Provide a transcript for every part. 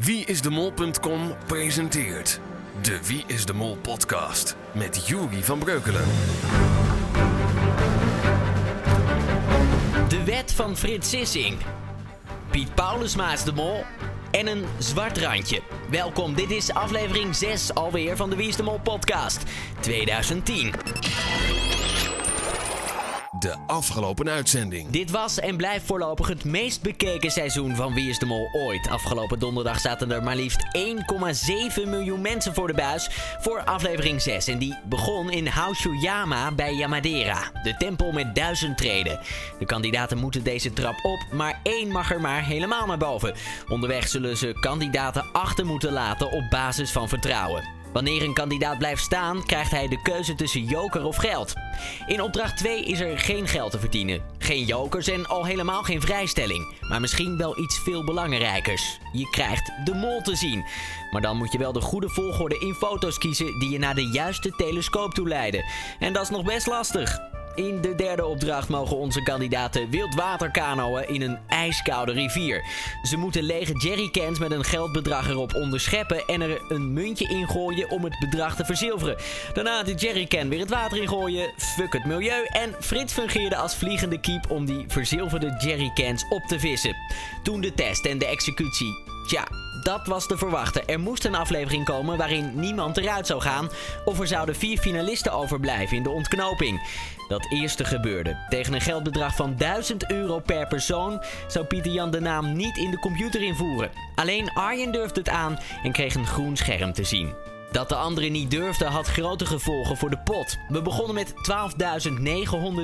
Wieisdemol.com presenteert de Wie is de Mol podcast met Juri van Breukelen. De wet van Frits Sissing. Piet Paulusma is de mol. En een zwart randje. Welkom, dit is aflevering 6 alweer van de Wie is de Mol podcast 2010. De afgelopen uitzending. Dit was en blijft voorlopig het meest bekeken seizoen van Wie is de Mol ooit. Afgelopen donderdag zaten er maar liefst 1,7 miljoen mensen voor de buis voor aflevering 6. En die begon in Hausuyama bij Yamadera, de tempel met duizend treden. De kandidaten moeten deze trap op, maar één mag er maar helemaal naar boven. Onderweg zullen ze kandidaten achter moeten laten op basis van vertrouwen. Wanneer een kandidaat blijft staan, krijgt hij de keuze tussen joker of geld. In opdracht 2 is er geen geld te verdienen, geen jokers en al helemaal geen vrijstelling. Maar misschien wel iets veel belangrijkers. Je krijgt de mol te zien. Maar dan moet je wel de goede volgorde in foto's kiezen die je naar de juiste telescoop toe leiden. En dat is nog best lastig. In de derde opdracht mogen onze kandidaten wildwaterkanoën in een ijskoude rivier. Ze moeten lege jerrycans met een geldbedrag erop onderscheppen en er een muntje in gooien om het bedrag te verzilveren. Daarna de jerrycan weer het water in gooien, fuck het milieu en Frits fungeerde als vliegende kiep om die verzilverde jerrycans op te vissen. Toen de test en de executie. Tja, dat was te verwachten. Er moest een aflevering komen waarin niemand eruit zou gaan. Of er zouden vier finalisten overblijven in de ontknoping. Dat eerste gebeurde. Tegen een geldbedrag van 1000 euro per persoon zou Pieter Jan de naam niet in de computer invoeren. Alleen Arjen durfde het aan en kreeg een groen scherm te zien. Dat de anderen niet durfden had grote gevolgen voor de pot. We begonnen met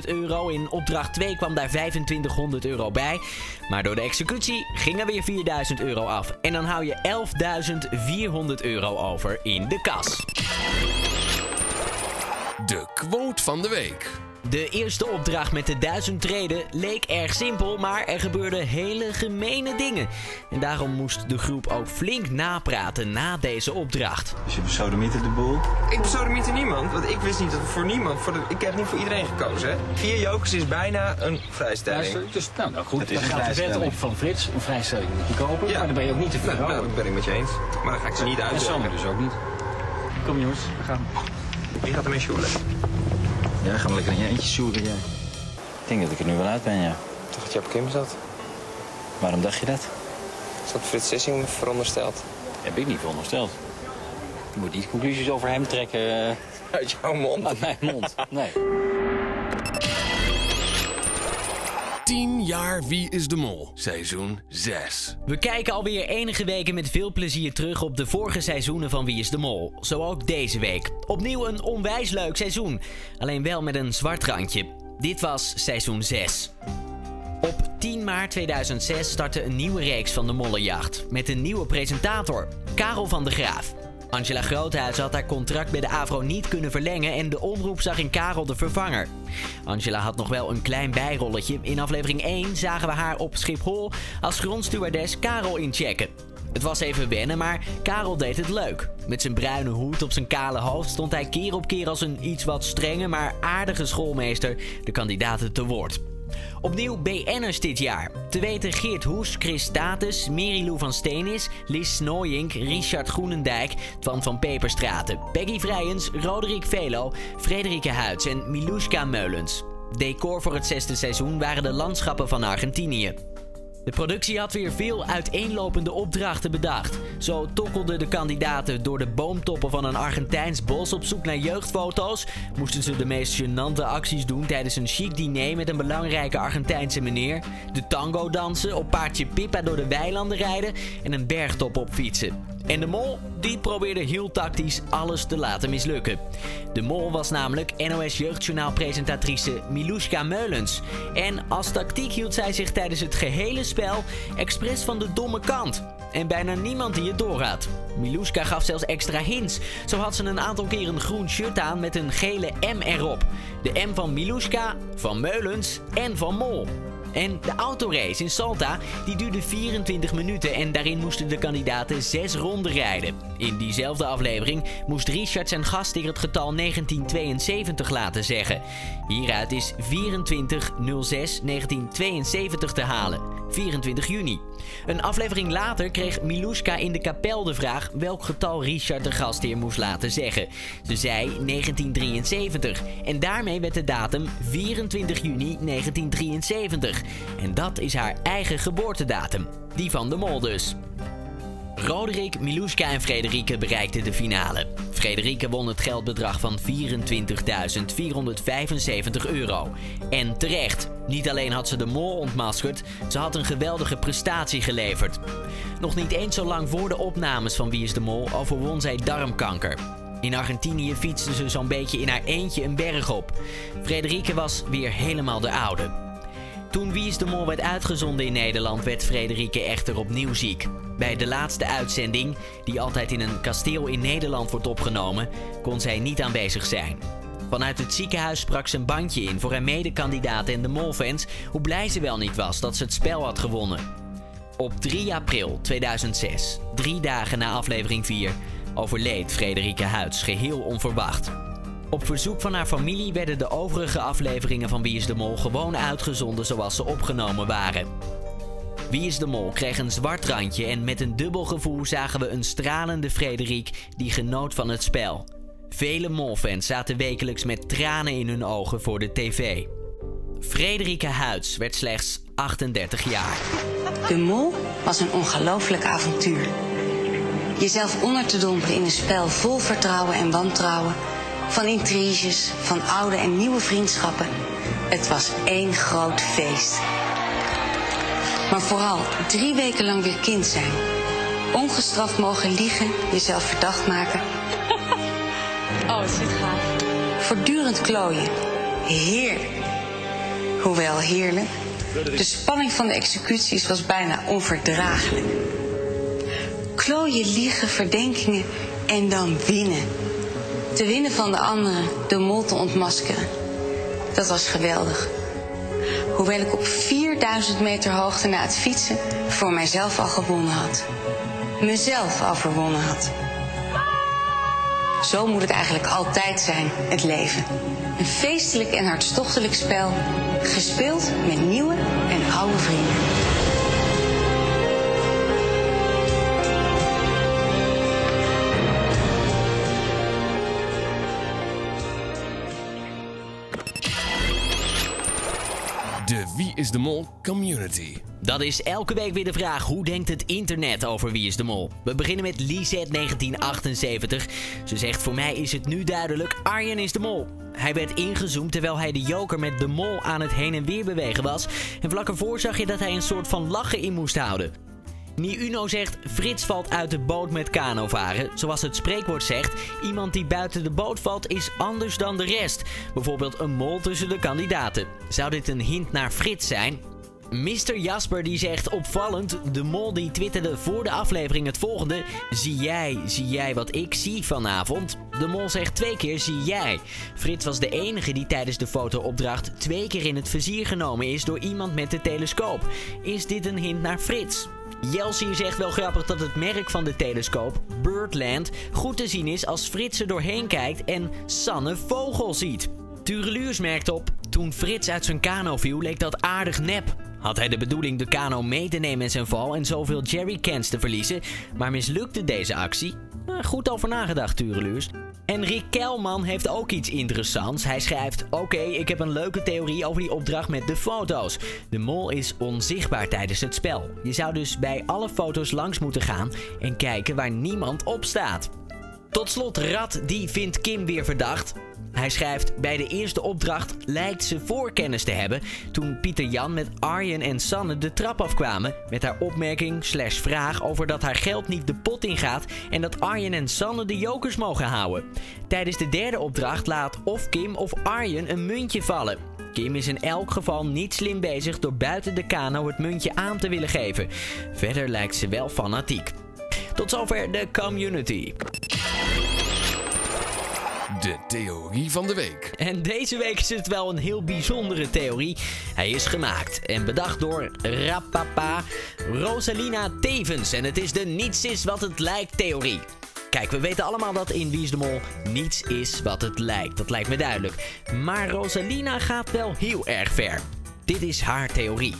12.900 euro. In opdracht 2 kwam daar 2500 euro bij. Maar door de executie ging er weer 4000 euro af. En dan hou je 11.400 euro over in de kas. De quote van de week. De eerste opdracht met de duizend treden leek erg simpel, maar er gebeurden hele gemene dingen. En daarom moest de groep ook flink napraten na deze opdracht. Dus je besodemietert de boel. Ik besodemieter niemand, want ik wist niet dat voor niemand, voor de, ik heb niet voor iedereen gekozen. Hè. Vier jokers is bijna een vrijstelling. Luister, dus, nou, nou goed, Het is dan gaat de wet op van Frits. Een vrijstelling moet je kopen, Ja. maar dan ben je ook niet te veel. Nou, nou, dat ben ik met je eens. Maar dan ga ik ze niet en Sander dus ook niet. Kom jongens, we gaan. Wie gaat ermee sjoelen? Ja, ga maar lekker in je eentje soeren, jij. Ik denk dat ik er nu wel uit ben, ja. Ik dacht dat je op Kim zat. Waarom dacht je dat? Is dat Frits Sissing verondersteld? Heb ik niet verondersteld. Je moet niet conclusies over hem trekken eh, Uit jouw mond. uit mijn mond. Nee. 10 jaar Wie is de Mol, seizoen 6. We kijken alweer enige weken met veel plezier terug op de vorige seizoenen van Wie is de Mol. Zo ook deze week. Opnieuw een onwijs leuk seizoen. Alleen wel met een zwart randje. Dit was seizoen 6. Op 10 maart 2006 startte een nieuwe reeks van de Mollenjacht. Met een nieuwe presentator, Karel van de Graaf. Angela Groothuis had haar contract bij de AVRO niet kunnen verlengen en de omroep zag in Karel de vervanger. Angela had nog wel een klein bijrolletje. In aflevering 1 zagen we haar op Schiphol als grondstewardess Karel inchecken. Het was even wennen, maar Karel deed het leuk. Met zijn bruine hoed op zijn kale hoofd stond hij keer op keer als een iets wat strenge, maar aardige schoolmeester de kandidaten te woord. Opnieuw BN'ers dit jaar. Te weten Geert Hoes, Chris Status, Merilou van Steenis, Lies Snooyink, Richard Groenendijk, Twan van Peperstraten, Peggy Vrijens, Roderick Velo, Frederike Huids en Miluska Meulens. Decor voor het zesde seizoen waren de landschappen van Argentinië. De productie had weer veel uiteenlopende opdrachten bedacht. Zo tokkelden de kandidaten door de boomtoppen van een Argentijns bos op zoek naar jeugdfoto's. Moesten ze de meest gênante acties doen tijdens een chic diner met een belangrijke Argentijnse meneer. De tango dansen, op paardje Pippa door de weilanden rijden en een bergtop op fietsen. En de mol, die probeerde heel tactisch alles te laten mislukken. De mol was namelijk NOS Jeugdjournaal-presentatrice Miluska Meulens. En als tactiek hield zij zich tijdens het gehele spel expres van de domme kant. En bijna niemand die het doorhad. Miluska gaf zelfs extra hints. Zo had ze een aantal keer een groen shirt aan met een gele M erop. De M van Miluska, van Meulens en van Mol. En de autorace in Salta die duurde 24 minuten en daarin moesten de kandidaten zes ronden rijden. In diezelfde aflevering moest Richard zijn gastheer het getal 1972 laten zeggen. Hieruit is 24.06.1972 te halen. 24 juni. Een aflevering later kreeg Miluska in de kapel de vraag welk getal Richard de gastheer moest laten zeggen. Ze zei 1973 en daarmee werd de datum 24 juni 1973. En dat is haar eigen geboortedatum, die van de Mol dus. Roderick, Miluska en Frederike bereikten de finale. Frederike won het geldbedrag van 24.475 euro. En terecht. Niet alleen had ze de mol ontmaskerd, ze had een geweldige prestatie geleverd. Nog niet eens zo lang voor de opnames van Wie is de Mol overwon zij darmkanker. In Argentinië fietste ze zo'n beetje in haar eentje een berg op. Frederike was weer helemaal de oude. Toen Wie is de Mol werd uitgezonden in Nederland, werd Frederike echter opnieuw ziek. Bij de laatste uitzending, die altijd in een kasteel in Nederland wordt opgenomen, kon zij niet aanwezig zijn. Vanuit het ziekenhuis sprak ze een bandje in voor haar medekandidaten en de Molfans hoe blij ze wel niet was dat ze het spel had gewonnen. Op 3 april 2006, drie dagen na aflevering 4, overleed Frederike Huids geheel onverwacht. Op verzoek van haar familie werden de overige afleveringen van Wie is de Mol gewoon uitgezonden zoals ze opgenomen waren. Wie is de Mol kreeg een zwart randje en met een dubbel gevoel zagen we een stralende Frederik die genoot van het spel. Vele Molfans zaten wekelijks met tranen in hun ogen voor de tv. Frederike Huids werd slechts 38 jaar. De Mol was een ongelooflijk avontuur. Jezelf onder te dompelen in een spel vol vertrouwen en wantrouwen. Van intriges, van oude en nieuwe vriendschappen. Het was één groot feest. Maar vooral drie weken lang weer kind zijn. Ongestraft mogen liegen, jezelf verdacht maken. Oh, het zit gaaf. Voortdurend klooien. Heerlijk. Hoewel heerlijk. De spanning van de executies was bijna onverdraaglijk. Klooien, liegen, verdenkingen en dan winnen. Te winnen van de anderen, de mol te ontmaskeren. Dat was geweldig. Hoewel ik op 4000 meter hoogte na het fietsen voor mijzelf al gewonnen had. Mezelf al verwonnen had. Zo moet het eigenlijk altijd zijn, het leven. Een feestelijk en hartstochtelijk spel, gespeeld met nieuwe en oude vrienden. De Wie is de Mol community. Dat is elke week weer de vraag: hoe denkt het internet over Wie is de Mol? We beginnen met Lisette 1978. Ze zegt: Voor mij is het nu duidelijk: Arjen is de Mol. Hij werd ingezoomd terwijl hij de joker met de mol aan het heen en weer bewegen was. En vlak ervoor zag je dat hij een soort van lachen in moest houden. Uno zegt: Frits valt uit de boot met kano varen. Zoals het spreekwoord zegt: iemand die buiten de boot valt is anders dan de rest. Bijvoorbeeld een mol tussen de kandidaten. Zou dit een hint naar Frits zijn? Mr. Jasper die zegt opvallend, de mol die twitterde voor de aflevering het volgende. Zie jij, zie jij wat ik zie vanavond? De mol zegt twee keer zie jij. Frits was de enige die tijdens de fotoopdracht twee keer in het vizier genomen is door iemand met de telescoop. Is dit een hint naar Frits? Jelsie zegt wel grappig dat het merk van de telescoop, Birdland, goed te zien is als Frits er doorheen kijkt en Sanne vogel ziet. Tureluurs merkt op, toen Frits uit zijn kano viel leek dat aardig nep. Had hij de bedoeling de kano mee te nemen in zijn val en zoveel jerrycans te verliezen, maar mislukte deze actie? Nou, goed over nagedacht, Tureluurs. En Rick Kelman heeft ook iets interessants. Hij schrijft: Oké, ik heb een leuke theorie over die opdracht met de foto's. De mol is onzichtbaar tijdens het spel. Je zou dus bij alle foto's langs moeten gaan en kijken waar niemand op staat. Tot slot, Rad die vindt Kim weer verdacht. Hij schrijft: Bij de eerste opdracht lijkt ze voorkennis te hebben. toen Pieter Jan met Arjen en Sanne de trap afkwamen. met haar opmerking slash vraag over dat haar geld niet de pot ingaat. en dat Arjen en Sanne de jokers mogen houden. Tijdens de derde opdracht laat of Kim of Arjen een muntje vallen. Kim is in elk geval niet slim bezig door buiten de kano het muntje aan te willen geven. Verder lijkt ze wel fanatiek. Tot zover de community. De theorie van de week. En deze week is het wel een heel bijzondere theorie. Hij is gemaakt en bedacht door Rapapa Rosalina Tevens. En het is de niets is wat het lijkt theorie. Kijk, we weten allemaal dat in Wie niets is wat het lijkt. Dat lijkt me duidelijk. Maar Rosalina gaat wel heel erg ver. Dit is haar theorie.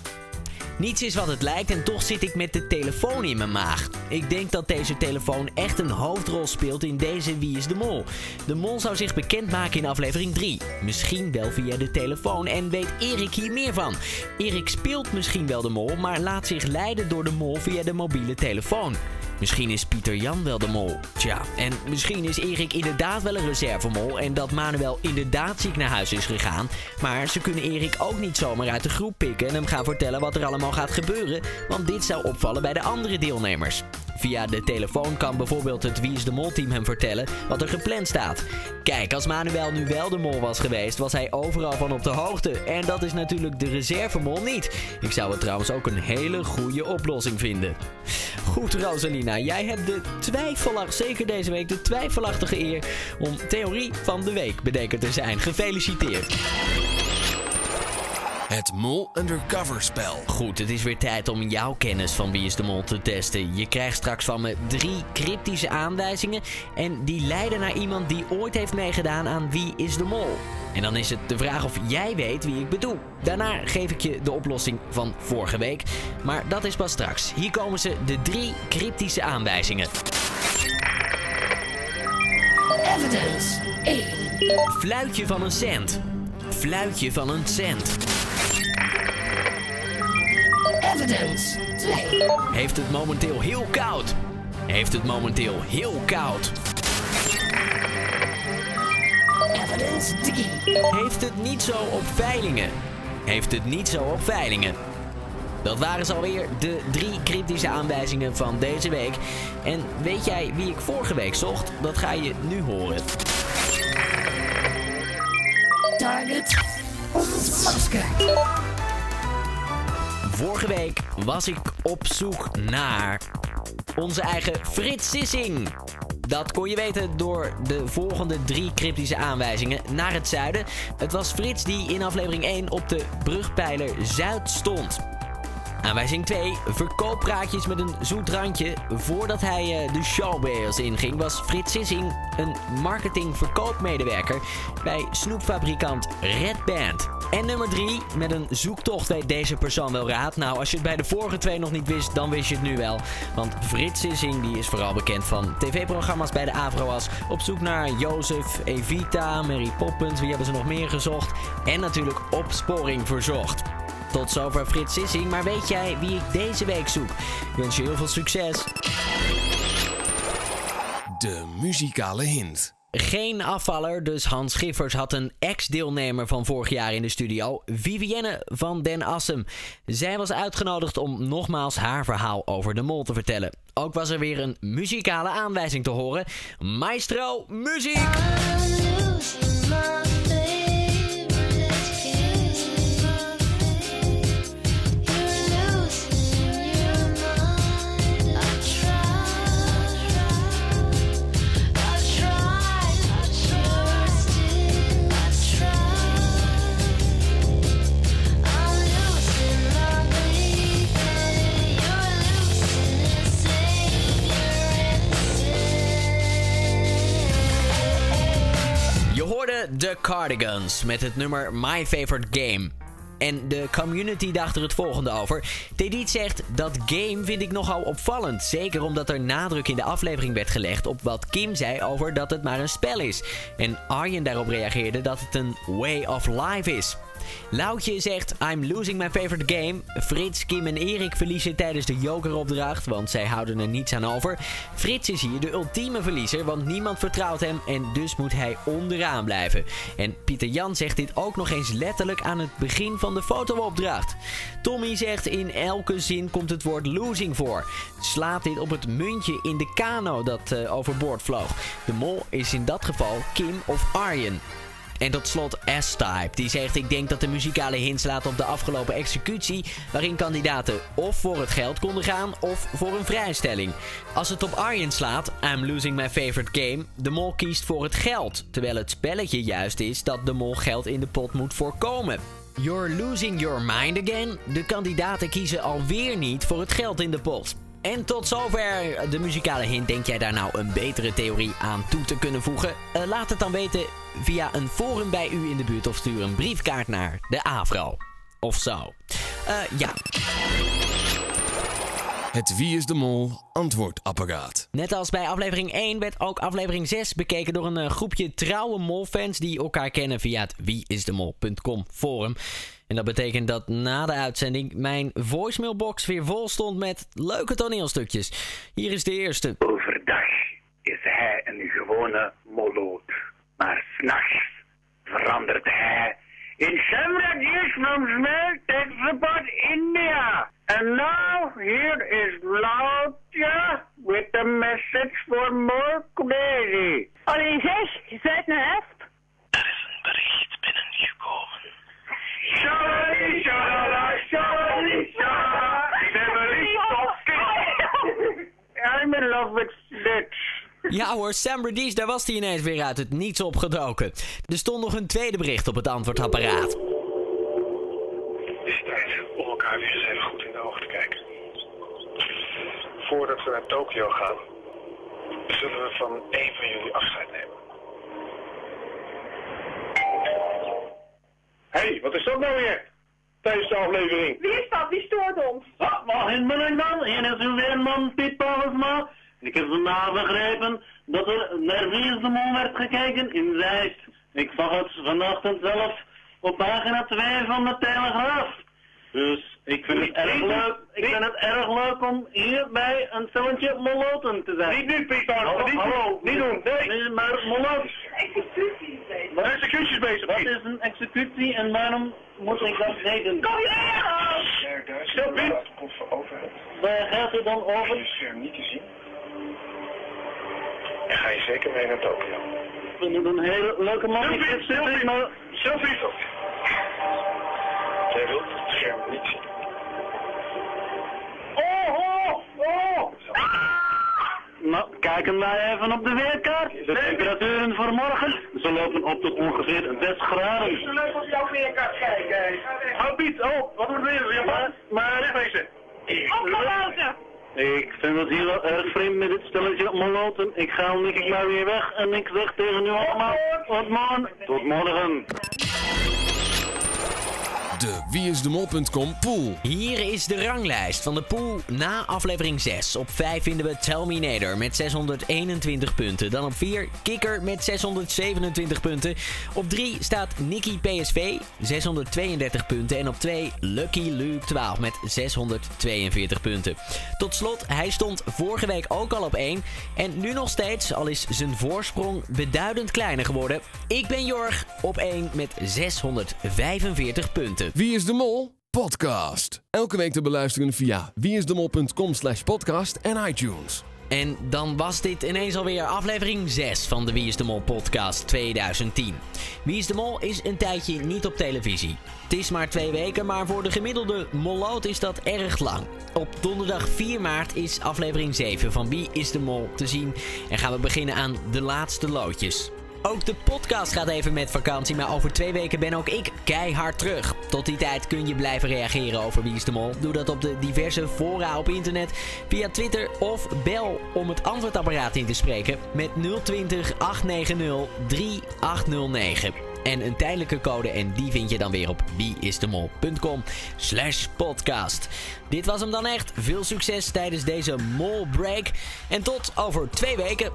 Niets is wat het lijkt en toch zit ik met de telefoon in mijn maag. Ik denk dat deze telefoon echt een hoofdrol speelt in deze Wie is de Mol. De Mol zou zich bekendmaken in aflevering 3. Misschien wel via de telefoon en weet Erik hier meer van. Erik speelt misschien wel de Mol, maar laat zich leiden door de Mol via de mobiele telefoon. Misschien is Pieter Jan wel de mol. Tja, en misschien is Erik inderdaad wel een reservemol en dat Manuel inderdaad ziek naar huis is gegaan. Maar ze kunnen Erik ook niet zomaar uit de groep pikken en hem gaan vertellen wat er allemaal gaat gebeuren, want dit zou opvallen bij de andere deelnemers. Via de telefoon kan bijvoorbeeld het Wie is de Mol team hem vertellen wat er gepland staat. Kijk, als Manuel nu wel de mol was geweest, was hij overal van op de hoogte. En dat is natuurlijk de reservemol niet. Ik zou het trouwens ook een hele goede oplossing vinden. Goed, Rosalina, jij hebt de twijfelachtige, zeker deze week, de twijfelachtige eer om theorie van de week bedenken te zijn. Gefeliciteerd. Het Mol Undercover spel. Goed, het is weer tijd om jouw kennis van Wie is de Mol te testen. Je krijgt straks van me drie cryptische aanwijzingen. En die leiden naar iemand die ooit heeft meegedaan aan Wie is de Mol. En dan is het de vraag of jij weet wie ik bedoel. Daarna geef ik je de oplossing van vorige week. Maar dat is pas straks. Hier komen ze, de drie cryptische aanwijzingen. Evidence 1. Fluitje van een cent. Fluitje van een cent. Evidence 2. Heeft het momenteel heel koud? Heeft het momenteel heel koud? Evidence 3. Heeft het niet zo op veilingen? Heeft het niet zo op veilingen? Dat waren ze alweer de drie cryptische aanwijzingen van deze week. En weet jij wie ik vorige week zocht? Dat ga je nu horen. Target ontmaskerd. Vorige week was ik op zoek naar onze eigen Frits Sissing. Dat kon je weten door de volgende drie cryptische aanwijzingen naar het zuiden. Het was Frits die in aflevering 1 op de brugpijler Zuid stond. Aanwijzing 2. Verkooppraatjes met een zoet randje. Voordat hij eh, de showbeers inging, was Frits Sissing een marketing-verkoopmedewerker bij snoepfabrikant Red Band. En nummer 3. Met een zoektocht weet deze persoon wel raad. Nou, als je het bij de vorige twee nog niet wist, dan wist je het nu wel. Want Frits Sissing die is vooral bekend van tv-programma's bij de Avro als Op zoek naar Jozef, Evita, Mary Poppins. Wie hebben ze nog meer gezocht? En natuurlijk Opsporing Verzocht. Tot zover Frits Sissing, maar weet jij wie ik deze week zoek? Ik wens je heel veel succes. De muzikale hint. Geen afvaller, dus Hans Giffers had een ex-deelnemer van vorig jaar in de studio, Vivienne van den Assem. Zij was uitgenodigd om nogmaals haar verhaal over de mol te vertellen. Ook was er weer een muzikale aanwijzing te horen. Maestro, muziek! Hoorde The Cardigans met het nummer My Favorite Game. En de community dacht er het volgende over. Tedit zegt, dat game vind ik nogal opvallend. Zeker omdat er nadruk in de aflevering werd gelegd op wat Kim zei over dat het maar een spel is. En Arjen daarop reageerde dat het een way of life is. Loutje zegt, I'm losing my favorite game. Frits, Kim en Erik verliezen tijdens de jokeropdracht, want zij houden er niets aan over. Frits is hier de ultieme verliezer, want niemand vertrouwt hem en dus moet hij onderaan blijven. En Pieter Jan zegt dit ook nog eens letterlijk aan het begin van de fotoopdracht. Tommy zegt, in elke zin komt het woord losing voor. Slaat dit op het muntje in de kano dat eh, overboord vloog. De mol is in dat geval Kim of Arjen. En tot slot S-Type. Die zegt ik denk dat de muzikale hint slaat op de afgelopen executie. Waarin kandidaten of voor het geld konden gaan of voor een vrijstelling. Als het op Arjen slaat, I'm losing my favorite game. De mol kiest voor het geld. Terwijl het spelletje juist is dat de mol geld in de pot moet voorkomen. You're losing your mind again. De kandidaten kiezen alweer niet voor het geld in de pot. En tot zover de muzikale hint. Denk jij daar nou een betere theorie aan toe te kunnen voegen? Eh, laat het dan weten via een forum bij u in de buurt of stuur een briefkaart naar de AVRO. Of zo. Eh, ja, Het Wie is de Mol antwoordapparaat. Net als bij aflevering 1 werd ook aflevering 6 bekeken door een eh, groepje trouwe molfans die elkaar kennen via het wieisdemol.com forum. En dat betekent dat na de uitzending mijn voicemailbox weer vol stond met leuke toneelstukjes. Hier is de eerste. Overdag is hij een gewone moloot. Maar s'nachts verandert hij in Samrajesh from Smell Tech Support India. And now here is Lautja with a message for more crazy. Allee zeg, je bent een heft. Shalali, shalala, shalali, shalala. Shalali, talking. I'm in love with Dutch. Ja hoor, Sam Radies, daar was hij ineens weer uit het niets opgedoken. Er stond nog een tweede bericht op het antwoordapparaat. is tijd om elkaar weer eens even goed in de ogen te kijken. Voordat we naar Tokio gaan, zullen we van één van jullie afscheid nemen. Hé, hey, wat is dat nou weer? Tijdens de aflevering. Wie is dat? Wie stoort ons? Wat mag in ben ik dan? Hier is weerman Piet Paulusma. Ik heb vandaag begrepen dat er naar Wie is de Mol werd gekeken in Zeist. Ik zag het vanochtend zelf op pagina 2 van de Telegraaf. Dus ik vind het erg leuk, ik vind het erg leuk om hier bij een stelletje moloten te zijn. Niet nu, Piet Paulusma. Hallo, hallo, niet doen. Nee, maar moloten. Executie is bezig. Wat executies bezig, Wat is een executie en waarom moet ik dat weten? Kom je Stel, Piet. Waar gaat het dan over? Scherm niet te zien. Ga je zeker mee naar Tokio. Ik vind het een hele leuke man. Ik zit zitten, maar... Selfie. Jij wilt het scherm niet zien. Oh, oh, oh! Nou, kijken wij even op de weerkaart. De temperaturen voor morgen, ze lopen op tot ongeveer 6 graden. Leuk op jouw weerkaart kijken. Hou Piet, oh, wat wordt weer? Maar, maar wegwezen. Opgeloten. Ik vind het hier wel erg vreemd met dit stelletje moloten. Ik ga niet maar weer weg en ik zeg tegen u allemaal, tot morgen. Tot morgen. De wieisdemol.com pool. Hier is de ranglijst van de pool na aflevering 6. Op 5 vinden we Terminator met 621 punten. Dan op 4 Kikker met 627 punten. Op 3 staat Nicky PSV, 632 punten. En op 2 Lucky Luke 12 met 642 punten. Tot slot, hij stond vorige week ook al op 1. En nu nog steeds, al is zijn voorsprong beduidend kleiner geworden. Ik ben Jorg op 1 met 645 punten. Wie is de Mol? Podcast. Elke week te beluisteren via wieisdemol.com slash podcast en iTunes. En dan was dit ineens alweer aflevering 6 van de Wie is de Mol podcast 2010. Wie is de Mol is een tijdje niet op televisie. Het is maar twee weken, maar voor de gemiddelde molloot is dat erg lang. Op donderdag 4 maart is aflevering 7 van Wie is de Mol te zien. En gaan we beginnen aan de laatste loodjes. Ook de podcast gaat even met vakantie, maar over twee weken ben ook ik keihard terug. Tot die tijd kun je blijven reageren over Wie is de Mol. Doe dat op de diverse fora op internet, via Twitter of bel om het antwoordapparaat in te spreken met 020 890 3809. En een tijdelijke code en die vind je dan weer op wieisdemol.com slash podcast. Dit was hem dan echt. Veel succes tijdens deze mol break. En tot over twee weken.